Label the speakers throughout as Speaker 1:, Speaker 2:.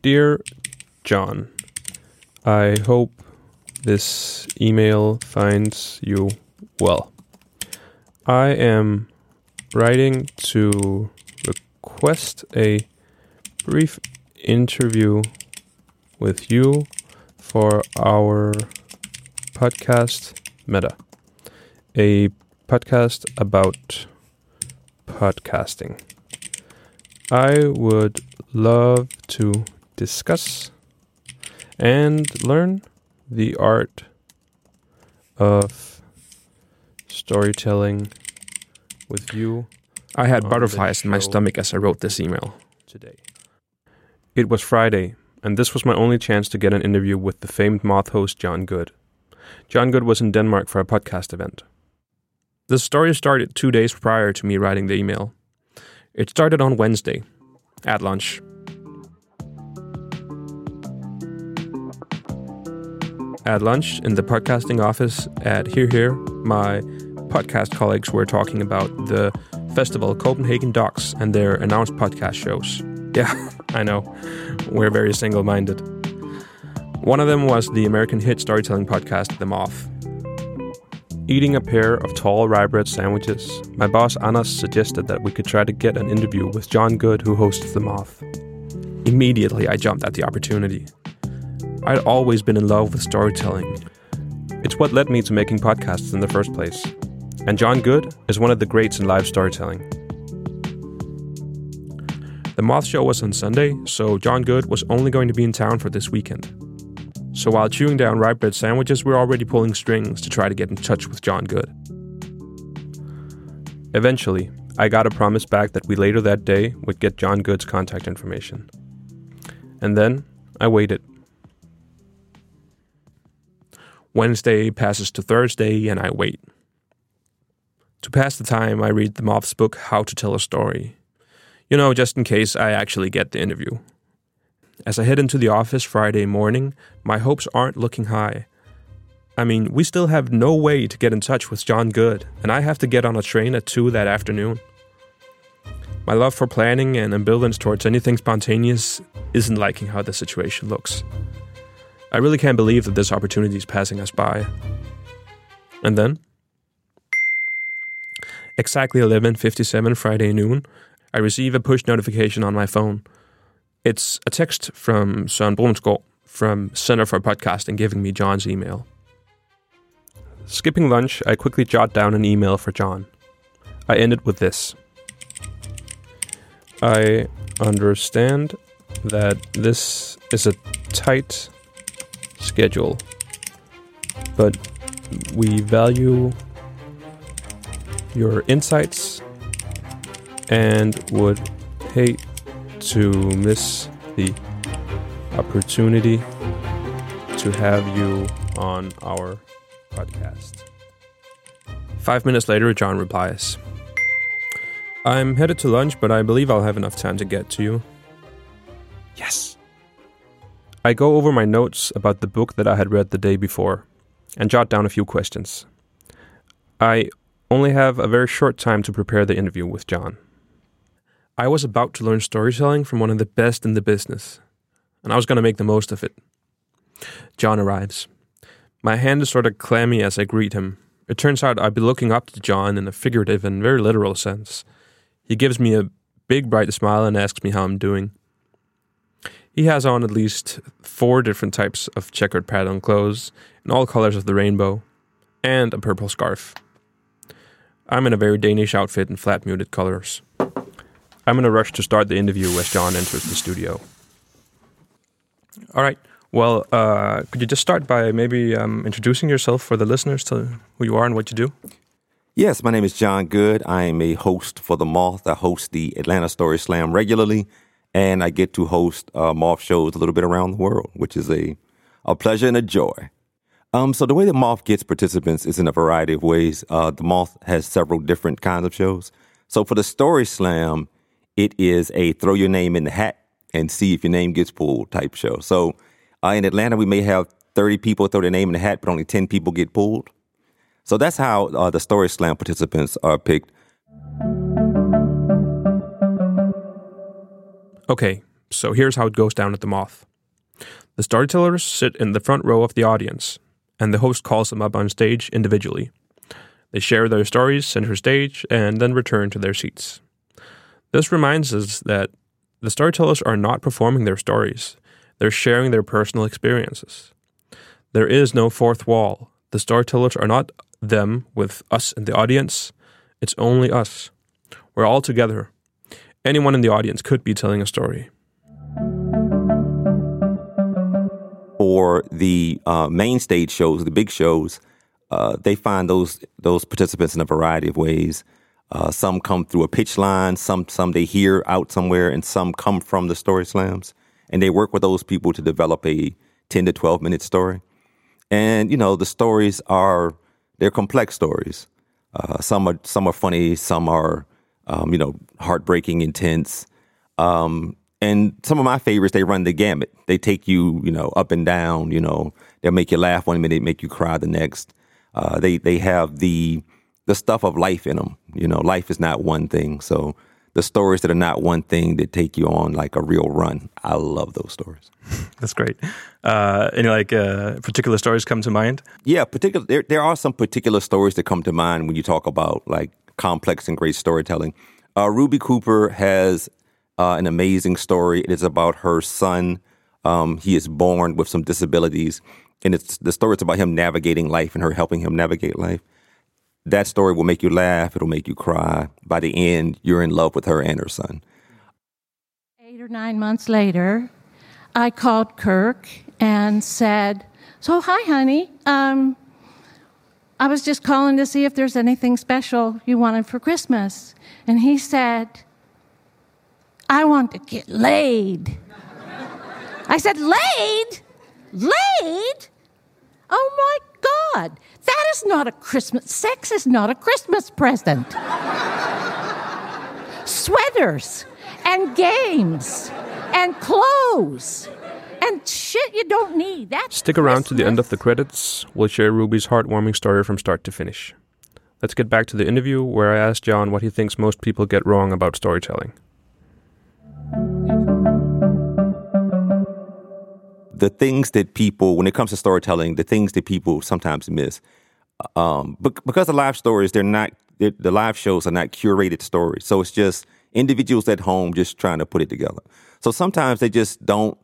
Speaker 1: Dear Jon, I hope this email finds you well. I am writing to request a brief interview with you for our podcast Meta, a podcast about podcasting. I would love to discuss and learn the art of storytelling with you.
Speaker 2: I had butterflies in my stomach as I wrote this email.
Speaker 1: today. It was Friday, and this was my only chance to get an interview with the famed Moth host Jon Goode. Jon Goode was in Denmark for a podcast event. The story started two days prior to me writing the email. It started on Wednesday, at lunch. At lunch in the podcasting office at hearHEAR, my podcast colleagues were talking about the festival Copenhagen Docs and their announced podcast shows. Yeah, I know. We're very single minded. One of them was the American hit storytelling podcast, The Moth. Eating a pair of tall rye bread sandwiches, my boss Anders suggested that we could try to get an interview with Jon Goode, who hosts The Moth. Immediately, I jumped at the opportunity. I'd always been in love with storytelling. It's what led me to making podcasts in the first place. And Jon Goode is one of the greats in live storytelling. The Moth Show was on Sunday, so Jon Goode was only going to be in town for this weekend. So while chewing down rye bread sandwiches, we we're already pulling strings to try to get in touch with Jon Goode. Eventually, I got a promise back that we later that day would get Jon Goode's contact information. And then I waited. Wednesday passes to Thursday, and I wait. To pass the time, I read the Moth's book, How to Tell a Story. You know, just in case I actually get the interview. As I head into the office Friday morning, my hopes aren't looking high. I mean, we still have no way to get in touch with Jon Goode, and I have to get on a train at 2 that afternoon. My love for planning and ambivalence towards anything spontaneous isn't liking how the situation looks. I really can't believe that this opportunity is passing us by. And then, exactly 11:57 Friday noon, I receive a push notification on my phone. It's a text from Søren Brunskov from Center for Podcasting giving me Jon's email. Skipping lunch, I quickly jot down an email for Jon. I end it with this. I understand that this is a tight schedule, but we value your insights and would hate to miss the opportunity to have you on our podcast. Five minutes later, Jon replies I'm headed to lunch, but I believe I'll have enough time to get to you. Yes. I go over my notes about the book that I had read the day before and jot down a few questions. I only have a very short time to prepare the interview with Jon. I was about to learn storytelling from one of the best in the business, and I was going to make the most of it. Jon arrives. My hand is sort of clammy as I greet him. It turns out I'd be looking up to Jon in a figurative and very literal sense. He gives me a big, bright smile and asks me how I'm doing. He has on at least four different types of checkered pattern clothes in all colors of the rainbow, and a purple scarf. I'm in a very Danish outfit in flat muted colors. I'm in a rush to start the interview as Jon enters the studio. All right. Well, uh, could you just start by maybe um, introducing yourself for the listeners to who you are and what you do?
Speaker 3: Yes, my name is Jon Goode. I am a host for The Moth. I host the Atlanta Story Slam regularly, and I get to host uh, Moth shows a little bit around the world, which is a, a pleasure and a joy. Um, so the way that Moth gets participants is in a variety of ways. Uh, the Moth has several different kinds of shows. So for the Story Slam, it is a throw your name in the hat and see if your name gets pulled type show. So uh, in Atlanta, we may have 30 people throw their name in the hat, but only 10 people get pulled. So that's how uh, the Story Slam participants are picked.
Speaker 1: Okay, So here's how it goes down at the Moth. The storytellers sit in the front row of the audience, and the host calls them up on stage individually. They share their stories center stage and then return to their seats. This reminds us that the storytellers are not performing their stories, they're sharing their personal experiences. There is no fourth wall. The storytellers are not them with us in the audience, it's only us. We're all together. Anyone in the audience could be telling a story.
Speaker 3: For the uh, main stage shows, the big shows, uh, they find those those participants in a variety of ways. Uh, some come through a pitch line, some some they hear out somewhere, and some come from the story slams, and they work with those people to develop a ten to twelve minute story. And you know the stories are they're complex stories. Uh, some are some are funny, some are um, you know heartbreaking, intense. Um, and some of my favorites, they run the gamut. They take you, you know, up and down. You know, they'll make you laugh one minute, make you cry the next. Uh, they they have the the stuff of life in them. You know, life is not one thing. So the stories that are not one thing that take you on like a real run. I love those stories.
Speaker 1: That's great. Uh, any like uh, particular stories come to mind?
Speaker 3: Yeah, particular. There there are some particular stories that come to mind when you talk about like complex and great storytelling. Uh, Ruby Cooper has uh, an amazing story. It is about her son. Um, he is born with some disabilities, and it's the story is about him navigating life and her helping him navigate life. That story will make you laugh. It'll make you cry. By the end, you're in love with her and her son.
Speaker 2: Eight or nine months later, I called Kirk and said, "So, hi, honey. Um, I was just calling to see if there's anything special you wanted for Christmas." And he said, "I want to get laid." I said, "Laid? Laid? Oh my God! That is not a Christmas. Sex is not a Christmas present. Sweaters and games and clothes and shit you don't need. That's
Speaker 1: Stick around to the end of the credits. We'll share Ruby's heartwarming story from start to finish. Let's get back to the interview where I asked Jon what he thinks most people get wrong about storytelling.
Speaker 3: the things that people, when it comes to storytelling, the things that people sometimes miss, um, because the live stories, they're not, they're, the live shows are not curated stories. So it's just individuals at home just trying to put it together. So sometimes they just don't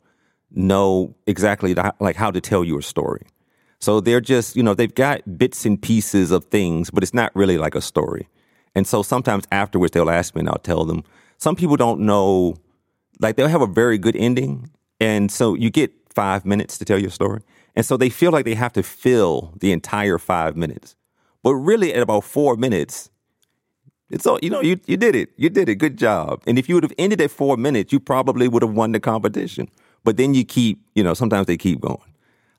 Speaker 3: know exactly the, like how to tell you a story. So they're just, you know, they've got bits and pieces of things, but it's not really like a story. And so sometimes afterwards they'll ask me and I'll tell them. Some people don't know, like they'll have a very good ending. And so you get five minutes to tell your story. And so they feel like they have to fill the entire five minutes. But really, at about four minutes, it's all, you know, you, you did it. You did it. Good job. And if you would have ended at four minutes, you probably would have won the competition. But then you keep, you know, sometimes they keep going.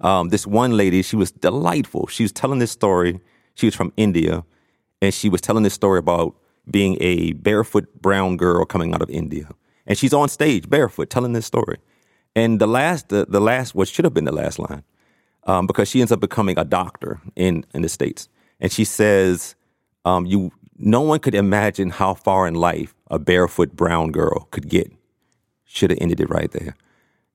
Speaker 3: Um, this one lady, she was delightful. She was telling this story. She was from India, and she was telling this story about being a barefoot brown girl coming out of India. And she's on stage barefoot telling this story. And the last, the, the last, what should have been the last line, um, because she ends up becoming a doctor in, in the States. And she says, um, you, no one could imagine how far in life a barefoot brown girl could get. Should have ended it right there.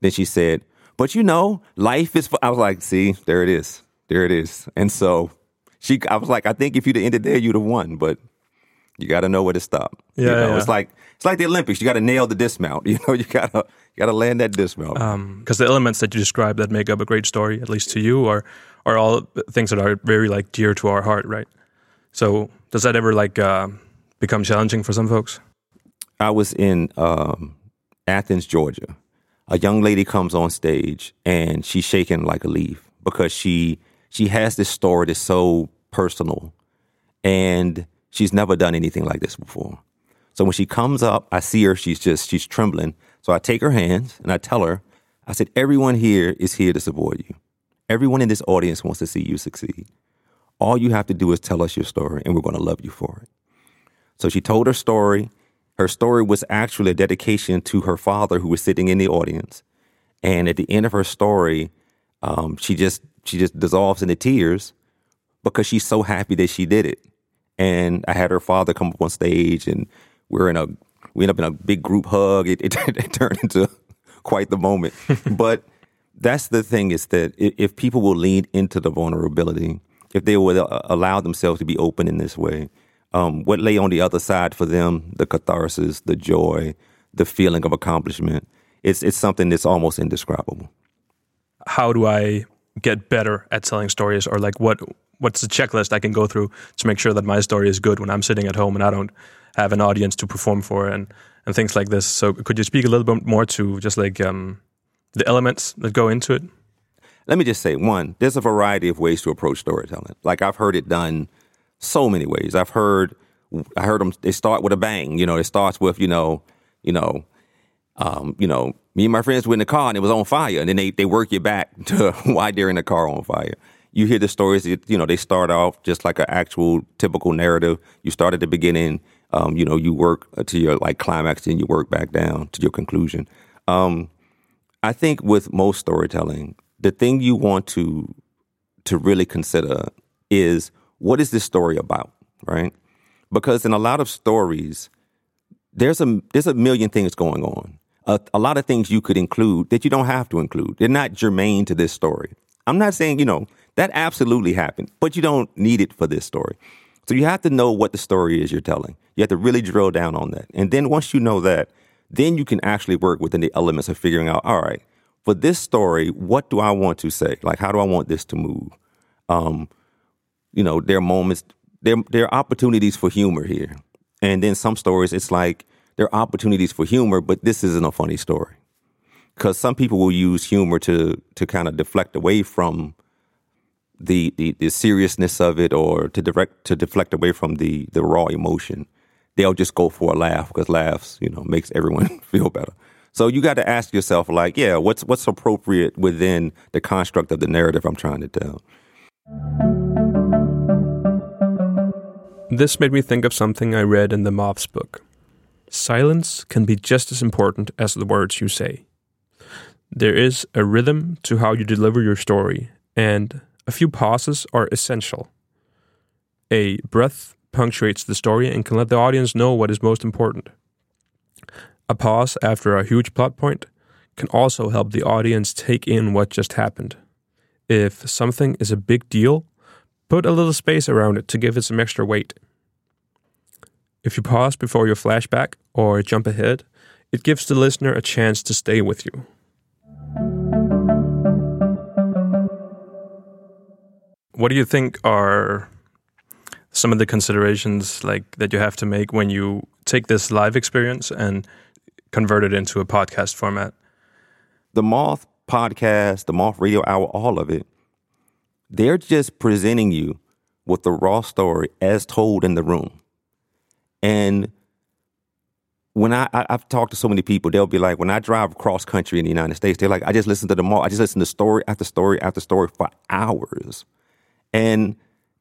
Speaker 3: Then she said, but you know, life is, I was like, see, there it is. There it is. And so she, I was like, I think if you'd have ended there, you'd have won, but you got to know where to stop. You
Speaker 1: Yeah,
Speaker 3: know,
Speaker 1: yeah.
Speaker 3: It's like, it's like the Olympics. You got to nail the dismount. You know, you got to, you got to land that dismount.
Speaker 1: Because the elements that you describe that make up a great story, at least to you, are are all things that are very like dear to our heart, right? So does that ever like uh, become challenging for some folks?
Speaker 3: I was in um, Athens, Georgia. A young lady comes on stage and she's shaking like a leaf because she she has this story that's so personal, and she's never done anything like this before. So when she comes up, I see her. She's just she's trembling. So I take her hands and I tell her, I said, everyone here is here to support you. Everyone in this audience wants to see you succeed. All you have to do is tell us your story, and we're going to love you for it. So she told her story. Her story was actually a dedication to her father, who was sitting in the audience. And at the end of her story, um, she just she just dissolves into tears because she's so happy that she did it. And I had her father come up on stage, and we're in a we end up in a big group hug. It, it, it turned into quite the moment. but that's the thing is that if people will lean into the vulnerability, if they uh, allow themselves to be open in this way, um, what lay on the other side for them, the catharsis, the joy, the feeling of accomplishment, it's it's something that's almost indescribable.
Speaker 1: How do I get better at telling stories, or like what what's the checklist I can go through to make sure that my story is good when I'm sitting at home and I don't have an audience to perform for and and things like this. So could you speak a little bit more to just like um, the elements that go into it?
Speaker 3: Let me just say one, there's a variety of ways to approach storytelling. Like I've heard it done so many ways. I've heard I heard them they start with a bang, you know, it starts with, you know, you know, um, you know, me and my friends were in the car and it was on fire and then they, they work you back to why they're in the car on fire. You hear the stories, you know, they start off just like an actual typical narrative. You start at the beginning, um, you know, you work to your like climax and you work back down to your conclusion. Um, I think with most storytelling, the thing you want to to really consider is what is this story about, right? Because in a lot of stories, there's a there's a million things going on. A, a, lot of things you could include that you don't have to include. They're not germane to this story. I'm not saying you know that absolutely happened, but you don't need it for this story. So you have to know what the story is you're telling. You have to really drill down on that. And then once you know that, then you can actually work within the elements of figuring out, all right, for this story, what do I want to say? Like, how do I want this to move? Um, you know, there are moments, there, there are opportunities for humor here. And then some stories, it's like there are opportunities for humor, but this isn't a funny story. Because some people will use humor to to kind of deflect away from the, the, the seriousness of it or to direct to deflect away from the the raw emotion. They'll just go for a laugh because laughs, you know, makes everyone feel better. So you got to ask yourself, like, yeah, what's what's appropriate within the construct of the narrative I'm trying to tell.
Speaker 1: This made me think of something I read in the Moth's book. Silence can be just as important as the words you say. There is a rhythm to how you deliver your story, and a few pauses are essential. A breath punctuates the story and can let the audience know what is most important. A pause after a huge plot point can also help the audience take in what just happened. If something is a big deal, put a little space around it to give it some extra weight. If you pause before your flashback or jump ahead, it gives the listener a chance to stay with you. What do you think are some of the considerations like that you have to make when you take this live experience and convert it into a podcast format?
Speaker 3: The Moth podcast, the Moth Radio Hour, all of it, they're just presenting you with the raw story as told in the room. And when I, I have talked to so many people, they'll be like, when I drive cross country in the United States, they're like, I just listen to the Moth. I just listen to story after story after story for hours. And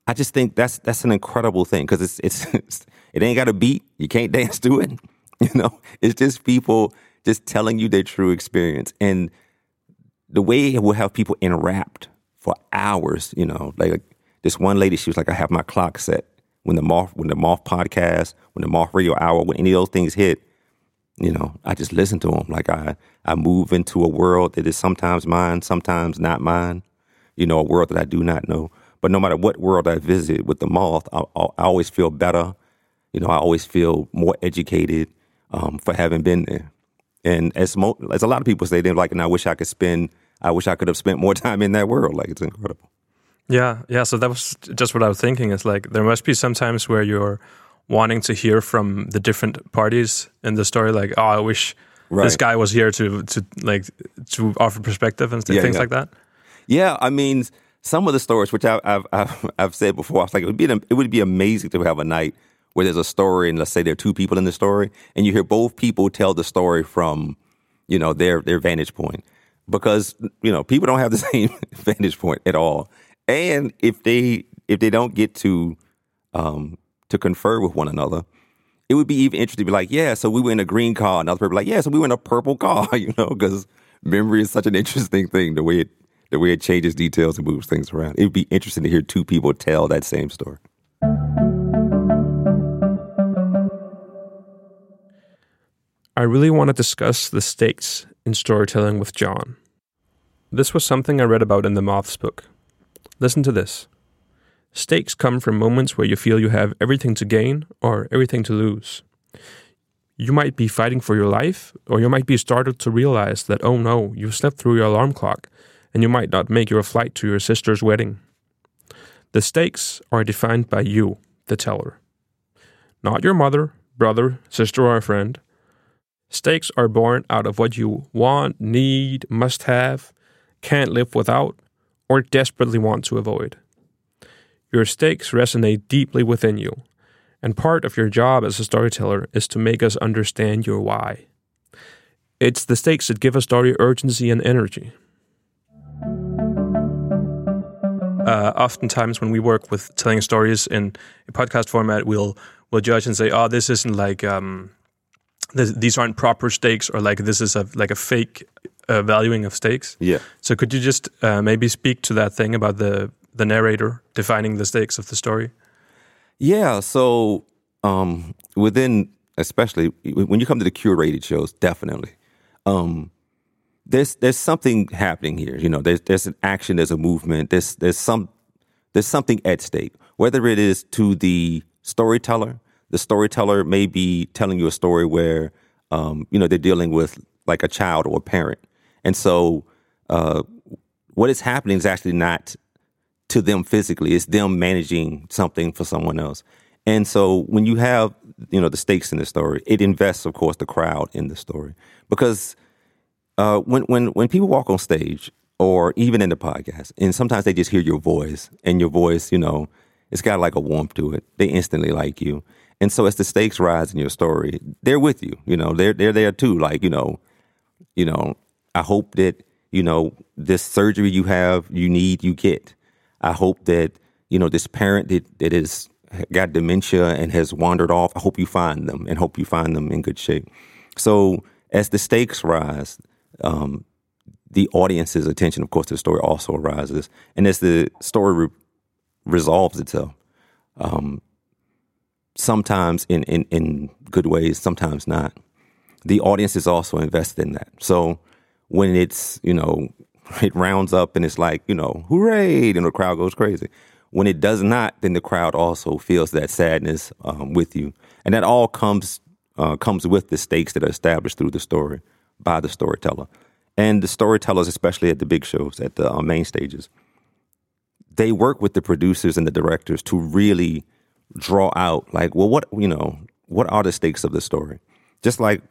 Speaker 3: I just think that's that's an incredible thing because it's, it's, it's it ain't got a beat. You can't dance to it. You know, it's just people just telling you their true experience and the way it will have people enwrapped for hours. You know, like this one lady, she was like, "I have my clock set when the moth when the moth podcast, when the moth radio hour, when any of those things hit." You know, I just listen to them. Like I I move into a world that is sometimes mine, sometimes not mine. You know, a world that I do not know. But no matter what world I visit with the moth, I, I always feel better. You know, I always feel more educated um, for having been there. And as mo- as a lot of people say, they're like, and I wish I could spend, I wish I could have spent more time in that world. Like it's incredible.
Speaker 1: Yeah, yeah. So that was just what I was thinking. It's like there must be some times where you're wanting to hear from the different parties in the story. Like, oh, I wish right. this guy was here to to like to offer perspective and yeah, things yeah. like that.
Speaker 3: Yeah, I mean some of the stories, which I, have I've, I've said before, I was like, it would be it would be amazing to have a night where there's a story, and let's say there are two people in the story, and you hear both people tell the story from, you know, their their vantage point, because you know people don't have the same vantage point at all, and if they if they don't get to um, to confer with one another, it would be even interesting to be like, yeah, so we were in a green car, another person like, yeah, so we were in a purple car, you know, because memory is such an interesting thing, the way it the way it changes details and moves things around. It would be interesting to hear two people tell that same story.
Speaker 1: I really want to discuss the stakes in storytelling with Jon. This was something I read about in the Moth's book. Listen to this. Stakes come from moments where you feel you have everything to gain or everything to lose. You might be fighting for your life, or you might be startled to realize that, oh no, you slept through your alarm clock, and you might not make your flight to your sister's wedding. The stakes are defined by you, the teller. Not your mother, brother, sister, or friend. Stakes are born out of what you want, need, must have, can't live without, or desperately want to avoid. Your stakes resonate deeply within you, and part of your job as a storyteller is to make us understand your why. It's the stakes that give a story urgency and energy. Uh, oftentimes, when we work with telling stories in a podcast format, we'll we'll judge and say, "Oh, this isn't like um, this, these aren't proper stakes," or like this is a like a fake uh, valuing of stakes.
Speaker 3: Yeah.
Speaker 1: So, could you just uh, maybe speak to that thing about the the narrator defining the stakes of the story?
Speaker 3: Yeah. So um, within, especially when you come to the curated shows, definitely, um, there's there's something happening here. You know, there's there's an action, there's a movement, there's there's some there's something at stake. Whether it is to the storyteller, the storyteller may be telling you a story where um, you know they're dealing with like a child or a parent, and so uh, what is happening is actually not to them physically. It's them managing something for someone else. And so when you have, you know, the stakes in the story, it invests, of course, the crowd in the story. Because uh, when when when people walk on stage or even in the podcast, and sometimes they just hear your voice, and your voice, you know, it's got like a warmth to it. They instantly like you. And so as the stakes rise in your story, they're with you. You know, they're they're there too. Like, you know, you know, I hope that, you know, this surgery you have, you need, you get. I hope that you know this parent that that has got dementia and has wandered off. I hope you find them and hope you find them in good shape. So as the stakes rise, um, the audience's attention, of course, to the story also rises, and as the story re- resolves itself, um, sometimes in, in in good ways, sometimes not. The audience is also invested in that. So when it's you know it rounds up and it's like, you know, hooray, and the crowd goes crazy. When it does not, then the crowd also feels that sadness um, with you, and that all comes uh, comes with the stakes that are established through the story by the storyteller, and the storytellers, especially at the big shows, at the uh, main stages, they work with the producers and the directors to really draw out, like, well, what you know, what are the stakes of the story? Just like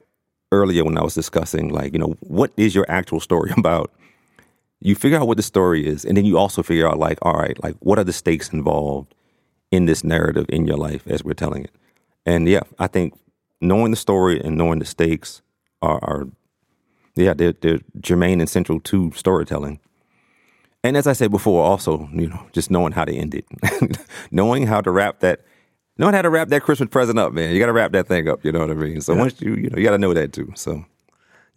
Speaker 3: earlier when I was discussing, like, you know, what is your actual story about? you figure out what the story is, and then you also figure out like, all right, like what are the stakes involved in this narrative in your life as we're telling it. And yeah, I think knowing the story and knowing the stakes are, are yeah, they're, they're germane and central to storytelling. And as I said before, also, you know, just knowing how to end it, knowing how to wrap that, knowing how to wrap that Christmas present up, man. You got to wrap that thing up. You know what I mean? So yeah. once you, you know, you got to know that too. So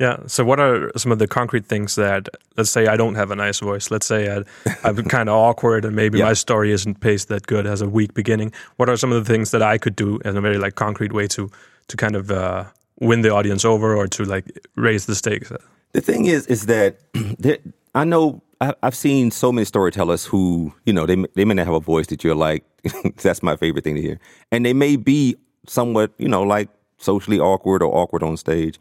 Speaker 1: yeah. So, what are some of the concrete things that, let's say, I don't have a nice voice. Let's say I, I'm kind of awkward, and maybe yeah. my story isn't paced that good, has a weak beginning. What are some of the things that I could do in a very like concrete way to to kind of uh, win the audience over or to like raise the stakes?
Speaker 3: The thing is, is that I know I've seen so many storytellers who, you know, they they may not have a voice that you're like, that's my favorite thing to hear, and they may be somewhat, you know, like socially awkward or awkward on stage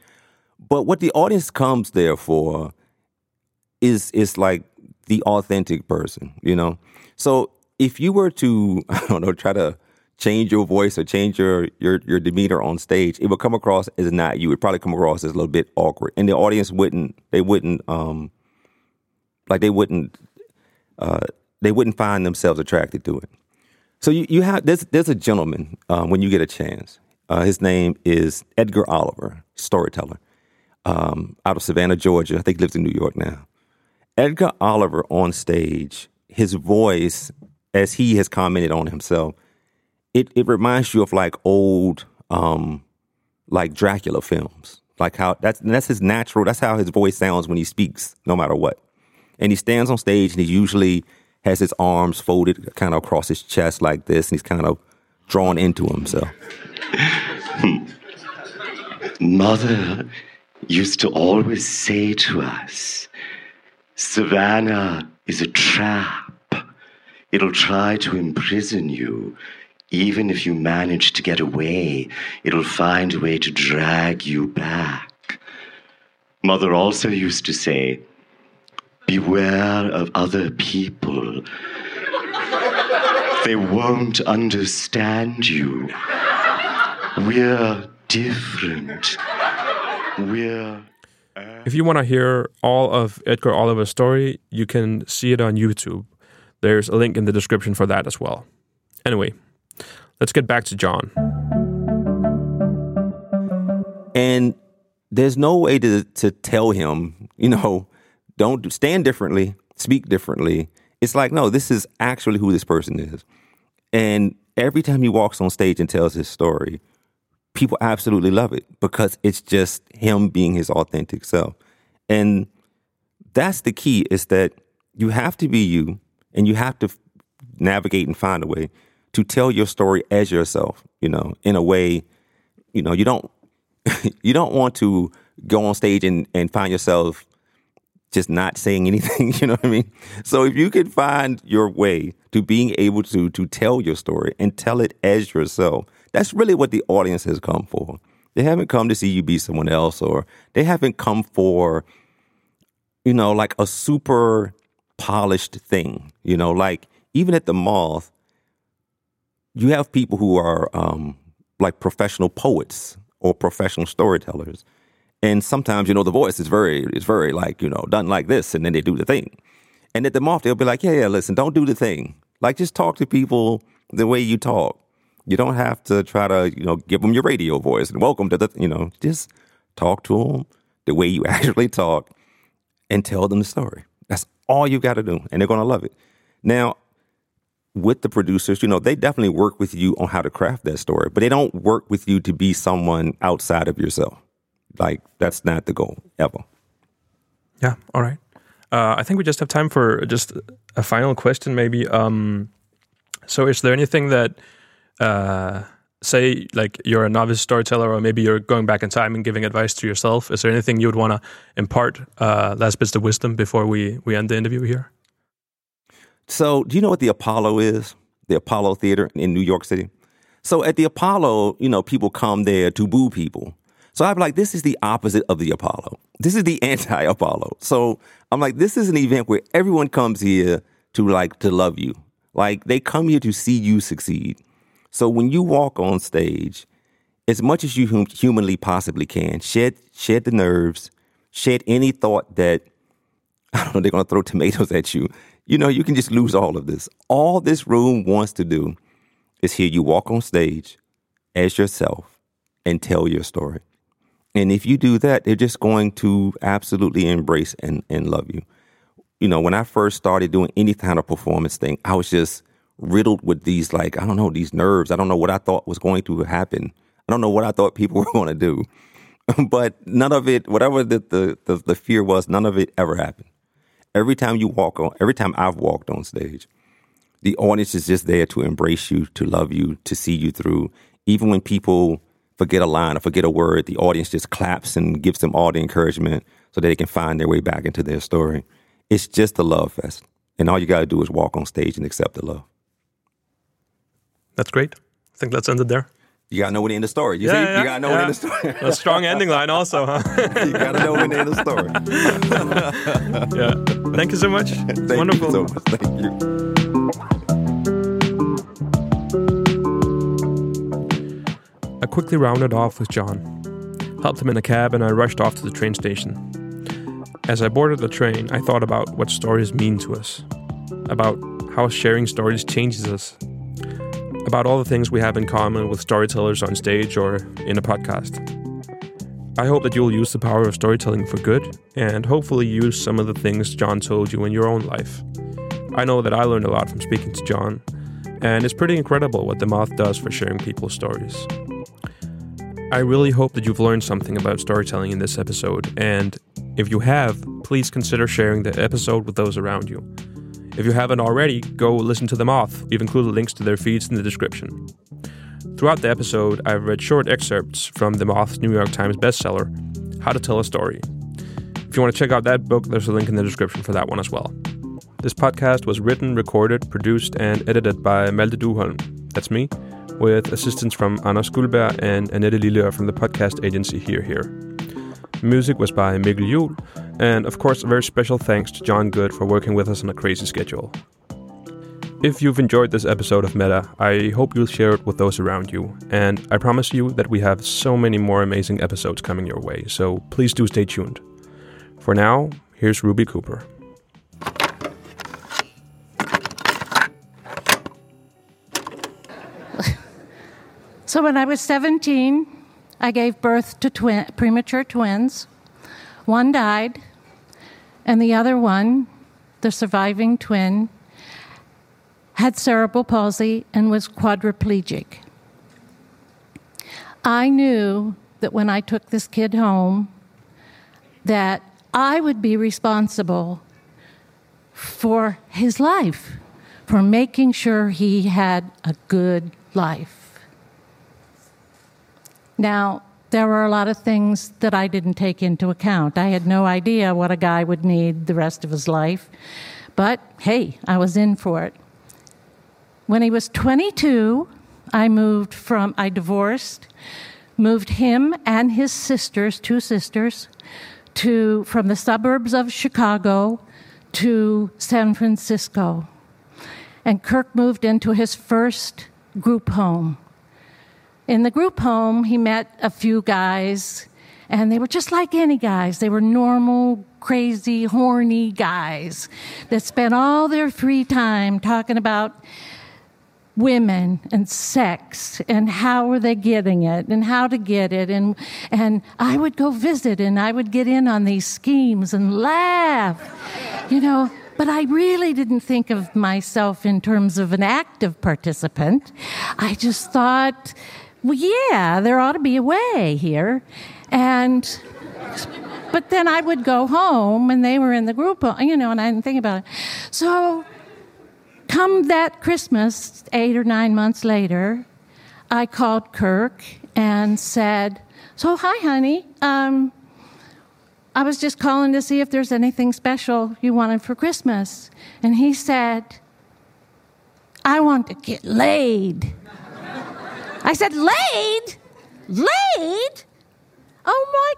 Speaker 3: but what the audience comes there for is is like the authentic person, you know. So if you were to, I don't know, try to change your voice or change your your your demeanor on stage, it would come across as not you. It would probably come across as a little bit awkward, and the audience wouldn't they wouldn't um like they wouldn't uh they wouldn't find themselves attracted to it. So you you have there's there's a gentleman um, when you get a chance. Uh, his name is Edgar Oliver, storyteller um, out of Savannah, Georgia. I think he lives in New York now. Edgar Oliver on stage, his voice, as he has commented on himself, it, it reminds you of like old, um, like Dracula films. Like how that's that's his natural. That's how his voice sounds when he speaks, no matter what. And he stands on stage, and he usually has his arms folded kind of across his chest like this, and he's kind of drawn into himself.
Speaker 4: Mother used to always say to us Savannah is a trap. It'll try to imprison you. Even if you manage to get away, it'll find a way to drag you back. Mother also used to say, Beware of other people. They won't understand you. We're different. We're.
Speaker 1: If you want to hear all of Edgar Oliver's story, you can see it on YouTube. There's a link in the description for that as well. Anyway, let's get back to Jon.
Speaker 3: And there's no way to to tell him, you know, don't stand differently, speak differently. It's like, no, this is actually who this person is. And every time he walks on stage and tells his story, people absolutely love it because it's just him being his authentic self. And that's the key is that you have to be you and you have to navigate and find a way to tell your story as yourself, you know, in a way, you know, you don't you don't want to go on stage and, and find yourself just not saying anything, you know what I mean? So if you can find your way to being able to to tell your story and tell it as yourself, that's really what the audience has come for. They haven't come to see you be someone else or they haven't come for you know like a super polished thing, you know, like even at the moth you have people who are um, like professional poets or professional storytellers and sometimes, you know, the voice is very, is very like, you know, done like this, and then they do the thing. And at the moth, they'll be like, yeah, yeah, listen, don't do the thing. Like, just talk to people the way you talk. You don't have to try to, you know, give them your radio voice and welcome to the, you know, just talk to them the way you actually talk and tell them the story. That's all you got to do, and they're going to love it. Now, with the producers, you know, they definitely work with you on how to craft that story, but they don't work with you to be someone outside of yourself. Like that's not the goal ever.
Speaker 1: Yeah. All right. Uh, I think we just have time for just a final question, maybe. Um, so, is there anything that, uh, say, like you're a novice storyteller, or maybe you're going back in time and giving advice to yourself? Is there anything you would want to impart, uh, last bits of wisdom before we we end the interview here?
Speaker 3: So, do you know what the Apollo is? The Apollo Theater in New York City. So, at the Apollo, you know, people come there to boo people. So I'm like, this is the opposite of the Apollo. This is the anti Apollo. So I'm like, this is an event where everyone comes here to like to love you. Like they come here to see you succeed. So when you walk on stage, as much as you hum- humanly possibly can, shed shed the nerves, shed any thought that I don't know they're going to throw tomatoes at you. You know, you can just lose all of this. All this room wants to do is hear you walk on stage as yourself and tell your story. And if you do that, they're just going to absolutely embrace and, and love you. You know, when I first started doing any kind of performance thing, I was just riddled with these, like, I don't know, these nerves. I don't know what I thought was going to happen. I don't know what I thought people were going to do. but none of it, whatever the, the, the, the fear was, none of it ever happened. Every time you walk on, every time I've walked on stage, the audience is just there to embrace you, to love you, to see you through. Even when people forget a line or forget a word, the audience just claps and gives them all the encouragement so that they can find their way back into their story. It's just a love fest. And all you got to do is walk on stage and accept the love.
Speaker 1: That's great. I think let's end it there.
Speaker 3: You gotta know when to end the story. You
Speaker 1: yeah,
Speaker 3: see,
Speaker 1: yeah,
Speaker 3: you gotta know
Speaker 1: yeah.
Speaker 3: when to end the story.
Speaker 1: a strong ending line, also, huh?
Speaker 3: you gotta know when to end the story.
Speaker 1: yeah. Thank you so much.
Speaker 3: Thank
Speaker 1: Wonderful.
Speaker 3: You so much. Thank you.
Speaker 1: I quickly rounded off with Jon, helped him in a cab, and I rushed off to the train station. As I boarded the train, I thought about what stories mean to us, about how sharing stories changes us, about all the things we have in common with storytellers on stage or in a podcast. I hope that you'll use the power of storytelling for good and hopefully use some of the things Jon told you in your own life. I know that I learned a lot from speaking to Jon, and it's pretty incredible what the Moth does for sharing people's stories. I really hope that you've learned something about storytelling in this episode, and if you have, please consider sharing the episode with those around you. If you haven't already, go listen to The Moth. We've included links to their feeds in the description. Throughout the episode, I've read short excerpts from The Moth's New York Times bestseller, How to Tell a Story. If you want to check out that book, there's a link in the description for that one as well. This podcast was written, recorded, produced, and edited by Malte Dueholm. That's me, with assistance from Anders Guldberg and Annette Lilleør from the podcast agency hearHEAR. Music was by Mikkel Juhl, and of course, a very special thanks to Jon Goode for working with us on a crazy schedule. If you've enjoyed this episode of Meta, I hope you'll share it with those around you. And I promise you that we have so many more amazing episodes coming your way, so please do stay tuned. For now, here's Ruby Cooper.
Speaker 2: So when I was 17, I gave birth to premature twins. One died, and the other one, the surviving twin, had cerebral palsy and was quadriplegic. I knew that when I took this kid home, that I would be responsible for his life, for making sure he had a good life. Now, there were a lot of things that I didn't take into account. I had no idea what a guy would need the rest of his life. But hey, I was in for it. When he was 22, I moved from, I divorced, moved him and his sisters, two sisters, to, from the suburbs of Chicago to San Francisco. And Kirk moved into his first group home. In the group home, he met a few guys, and they were just like any guys. They were normal, crazy, horny guys that spent all their free time talking about women and sex and how were they getting it and how to get it. And and I would go visit and I would get in on these schemes and laugh you know. But I really didn't think of myself in terms of an active participant. I just thought well, yeah, there ought to be a way here. And, but then I would go home and they were in the group, you know, and I didn't think about it. So, come that Christmas, eight or nine months later, I called Kirk and said, So, hi, honey. Um, I was just calling to see if there's anything special you wanted for Christmas. And he said, I want to get laid. I said, Laid? Laid? Oh my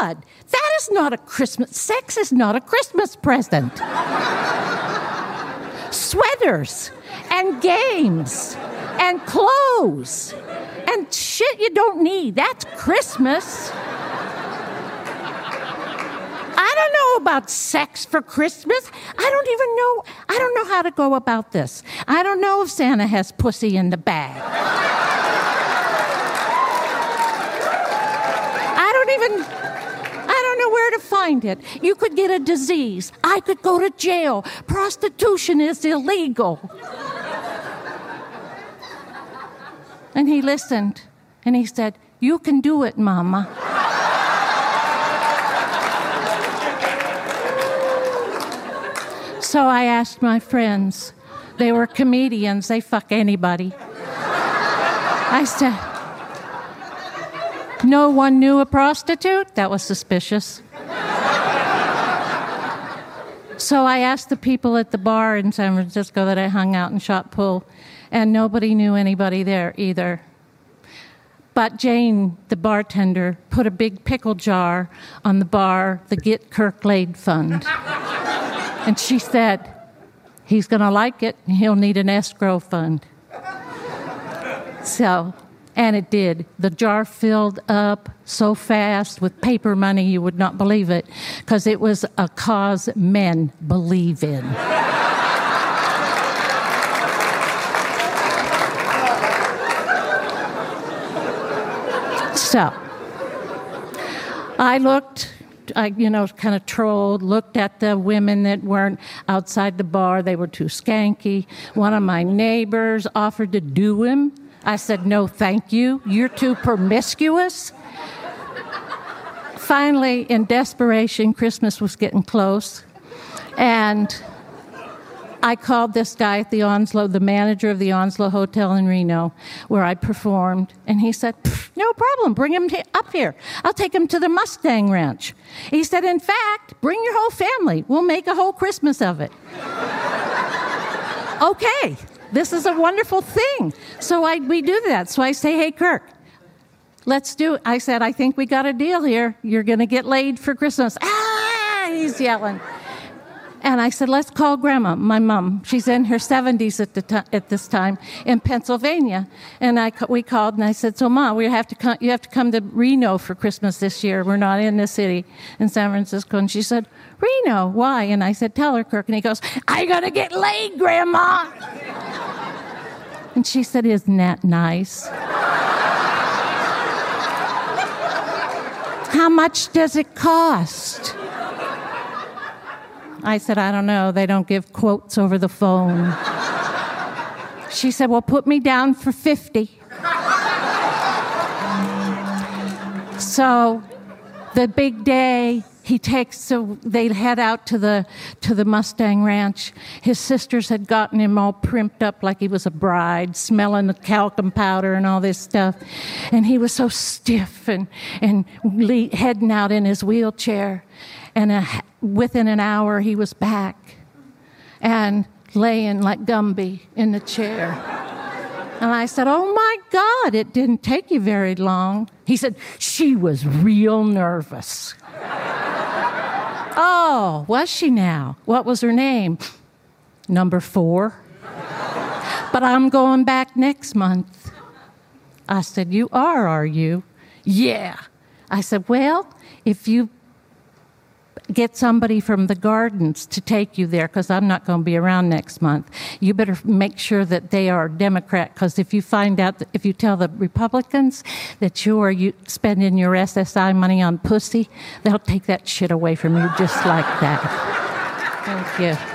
Speaker 2: God, that is not a Christmas, sex is not a Christmas present. Sweaters and games and clothes and shit you don't need. That's Christmas. I don't know about sex for Christmas. I don't even know. I don't know how to go about this. I don't know if Santa has pussy in the bag. I don't even I don't know where to find it. You could get a disease. I could go to jail. Prostitution is illegal. and he listened and he said, You can do it, Mama. So I asked my friends. They were comedians, they fuck anybody. I said, no one knew a prostitute? That was suspicious. so I asked the people at the bar in San Francisco that I hung out and shot pool, and nobody knew anybody there either. But Jane, the bartender, put a big pickle jar on the bar, the Get Kirk Laid Fund. And she said, He's going to like it, he'll need an escrow fund. So and it did. The jar filled up so fast with paper money you would not believe it, because it was a cause men believe in. so, I looked I, you know, kind of trolled, looked at the women that weren't outside the bar. They were too skanky. One of my neighbors offered to do him. I said, No, thank you. You're too promiscuous. Finally, in desperation, Christmas was getting close. And I called this guy at the Onslow, the manager of the Onslow Hotel in Reno, where I performed, and he said, No problem, bring him up here. I'll take him to the Mustang Ranch. He said, In fact, bring your whole family. We'll make a whole Christmas of it. okay, this is a wonderful thing. So I, we do that. So I say, Hey, Kirk, let's do it. I said, I think we got a deal here. You're going to get laid for Christmas. Ah, he's yelling. And I said, let's call grandma, my mom. She's in her 70s at, the t- at this time in Pennsylvania. And I, we called and I said, so mom, we have to come, you have to come to Reno for Christmas this year. We're not in the city in San Francisco. And she said, Reno, why? And I said, tell her, Kirk. And he goes, I gotta get laid, grandma. and she said, isn't that nice? How much does it cost? I said, I don't know. They don't give quotes over the phone. She said, Well, put me down for 50. So the big day, he takes so they head out to the to the Mustang Ranch. His sisters had gotten him all primped up like he was a bride, smelling the talcum powder and all this stuff, and he was so stiff and and le- heading out in his wheelchair. And a, within an hour, he was back and laying like Gumby in the chair. And I said, Oh my God, it didn't take you very long. He said, She was real nervous. oh, was she now? What was her name? Number four. but I'm going back next month. I said, You are, are you? Yeah. I said, Well, if you get somebody from the gardens to take you there because I'm not going to be around next month. You better make sure that they are Democrat because if you find out, that, if you tell the Republicans that you are you spending your SSI money on pussy, they'll take that shit away from you just like that. Thank you.